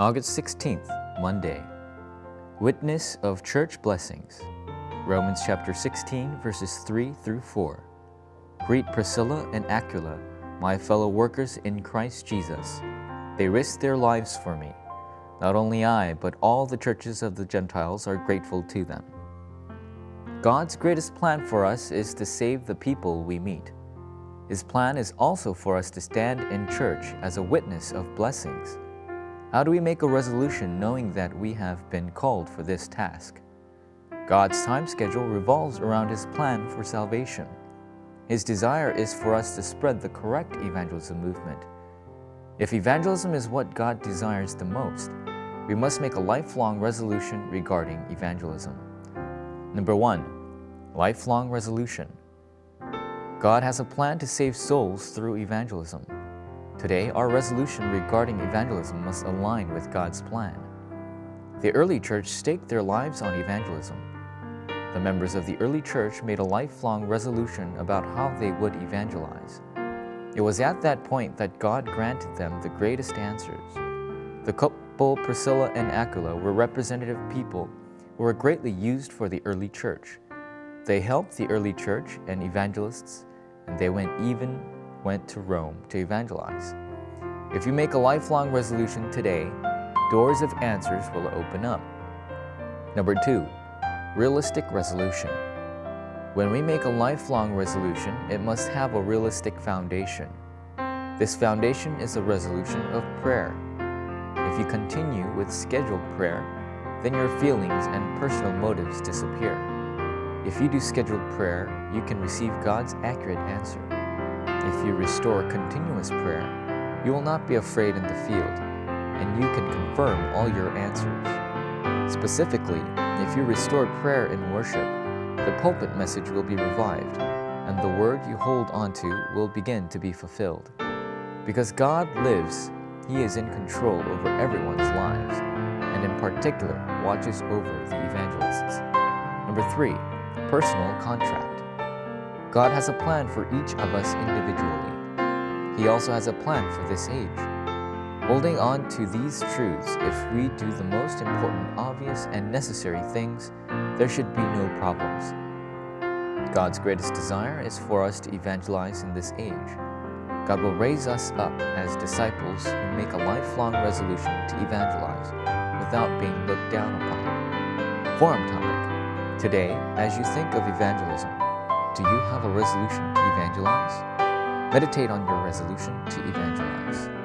August 16th, Monday. Witness of church blessings. Romans chapter 16, verses 3 through 4. Greet Priscilla and Aquila, my fellow workers in Christ Jesus. They risked their lives for me. Not only I, but all the churches of the Gentiles are grateful to them. God's greatest plan for us is to save the people we meet. His plan is also for us to stand in church as a witness of blessings. How do we make a resolution knowing that we have been called for this task? God's time schedule revolves around His plan for salvation. His desire is for us to spread the correct evangelism movement. If evangelism is what God desires the most, we must make a lifelong resolution regarding evangelism. Number one, lifelong resolution. God has a plan to save souls through evangelism. Today, our resolution regarding evangelism must align with God's plan. The early church staked their lives on evangelism. The members of the early church made a lifelong resolution about how they would evangelize. It was at that point that God granted them the greatest answers. The couple Priscilla and Aquila were representative people who were greatly used for the early church. They helped the early church and evangelists, and they went even went to Rome to evangelize. If you make a lifelong resolution today, doors of answers will open up. Number two, realistic resolution. When we make a lifelong resolution, it must have a realistic foundation. This foundation is a resolution of prayer. If you continue with scheduled prayer, then your feelings and personal motives disappear. If you do scheduled prayer, you can receive God's accurate answer. If you restore continuous prayer, you will not be afraid in the field, and you can confirm all your answers. Specifically, if you restore prayer in worship, the pulpit message will be revived, and the word you hold onto will begin to be fulfilled. Because God lives, He is in control over everyone's lives, and in particular watches over the evangelists. Number three, personal contract. God has a plan for each of us individually. He also has a plan for this age. Holding on to these truths, if we do the most important, obvious, and necessary things, there should be no problems. God's greatest desire is for us to evangelize in this age. God will raise us up as disciples who make a lifelong resolution to evangelize without being looked down upon. Forum topic Today, as you think of evangelism, do you have a resolution to evangelize? Meditate on your resolution to evangelize.